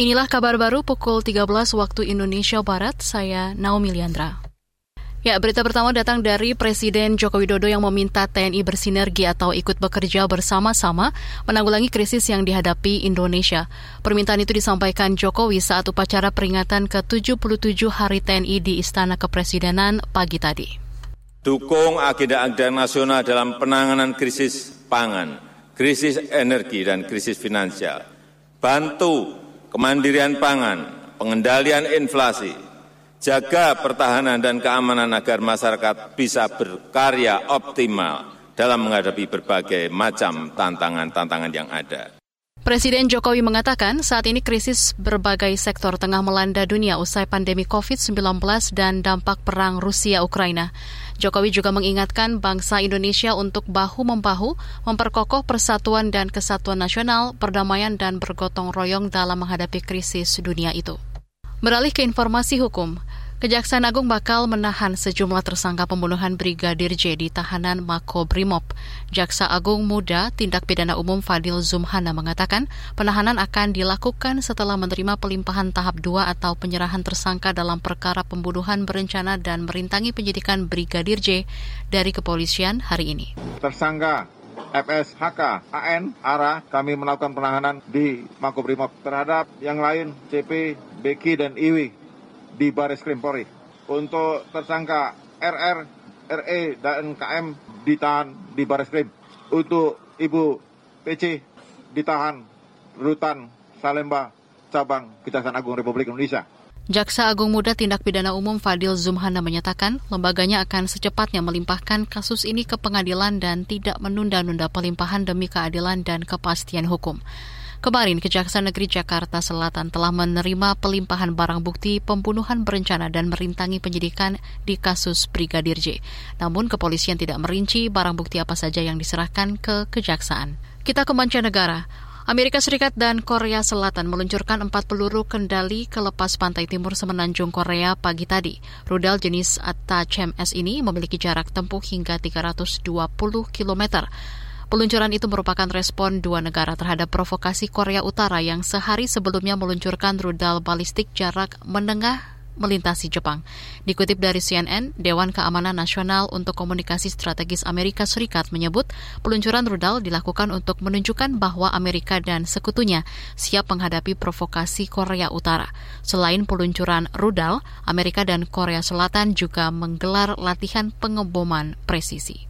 Inilah kabar baru pukul 13 waktu Indonesia Barat, saya Naomi Liandra. Ya, berita pertama datang dari Presiden Joko Widodo yang meminta TNI bersinergi atau ikut bekerja bersama-sama menanggulangi krisis yang dihadapi Indonesia. Permintaan itu disampaikan Jokowi saat upacara peringatan ke-77 Hari TNI di Istana Kepresidenan pagi tadi. Dukung agenda-agenda nasional dalam penanganan krisis pangan, krisis energi, dan krisis finansial. Bantu kemandirian pangan, pengendalian inflasi, jaga pertahanan dan keamanan agar masyarakat bisa berkarya optimal dalam menghadapi berbagai macam tantangan-tantangan yang ada. Presiden Jokowi mengatakan saat ini krisis berbagai sektor tengah melanda dunia usai pandemi COVID-19 dan dampak perang Rusia-Ukraina. Jokowi juga mengingatkan bangsa Indonesia untuk bahu-membahu memperkokoh persatuan dan kesatuan nasional, perdamaian dan bergotong royong dalam menghadapi krisis dunia itu. Beralih ke informasi hukum, Kejaksaan Agung bakal menahan sejumlah tersangka pembunuhan Brigadir J di tahanan Mako Brimob. Jaksa Agung Muda Tindak Pidana Umum Fadil Zumhana mengatakan penahanan akan dilakukan setelah menerima pelimpahan tahap 2 atau penyerahan tersangka dalam perkara pembunuhan berencana dan merintangi penyidikan Brigadir J dari kepolisian hari ini. Tersangka FS, HK, AN, ARA, kami melakukan penahanan di Makobrimob terhadap yang lain CP, Beki, dan Iwi di Baris Krim Polri. Untuk tersangka RR, RE, dan KM ditahan di Baris Krim. Untuk Ibu PC ditahan Rutan Salemba Cabang Kejaksaan Agung Republik Indonesia. Jaksa Agung Muda Tindak Pidana Umum Fadil Zumhana menyatakan lembaganya akan secepatnya melimpahkan kasus ini ke pengadilan dan tidak menunda-nunda pelimpahan demi keadilan dan kepastian hukum. Kemarin, Kejaksaan Negeri Jakarta Selatan telah menerima pelimpahan barang bukti pembunuhan berencana dan merintangi penyidikan di kasus Brigadir J. Namun, kepolisian tidak merinci barang bukti apa saja yang diserahkan ke Kejaksaan. Kita ke mancanegara. Amerika Serikat dan Korea Selatan meluncurkan empat peluru kendali ke lepas pantai timur semenanjung Korea pagi tadi. Rudal jenis ATACMS ini memiliki jarak tempuh hingga 320 km. Peluncuran itu merupakan respon dua negara terhadap provokasi Korea Utara yang sehari sebelumnya meluncurkan rudal balistik jarak menengah melintasi Jepang. Dikutip dari CNN, Dewan Keamanan Nasional untuk Komunikasi Strategis Amerika Serikat menyebut peluncuran rudal dilakukan untuk menunjukkan bahwa Amerika dan sekutunya siap menghadapi provokasi Korea Utara. Selain peluncuran rudal, Amerika dan Korea Selatan juga menggelar latihan pengeboman presisi.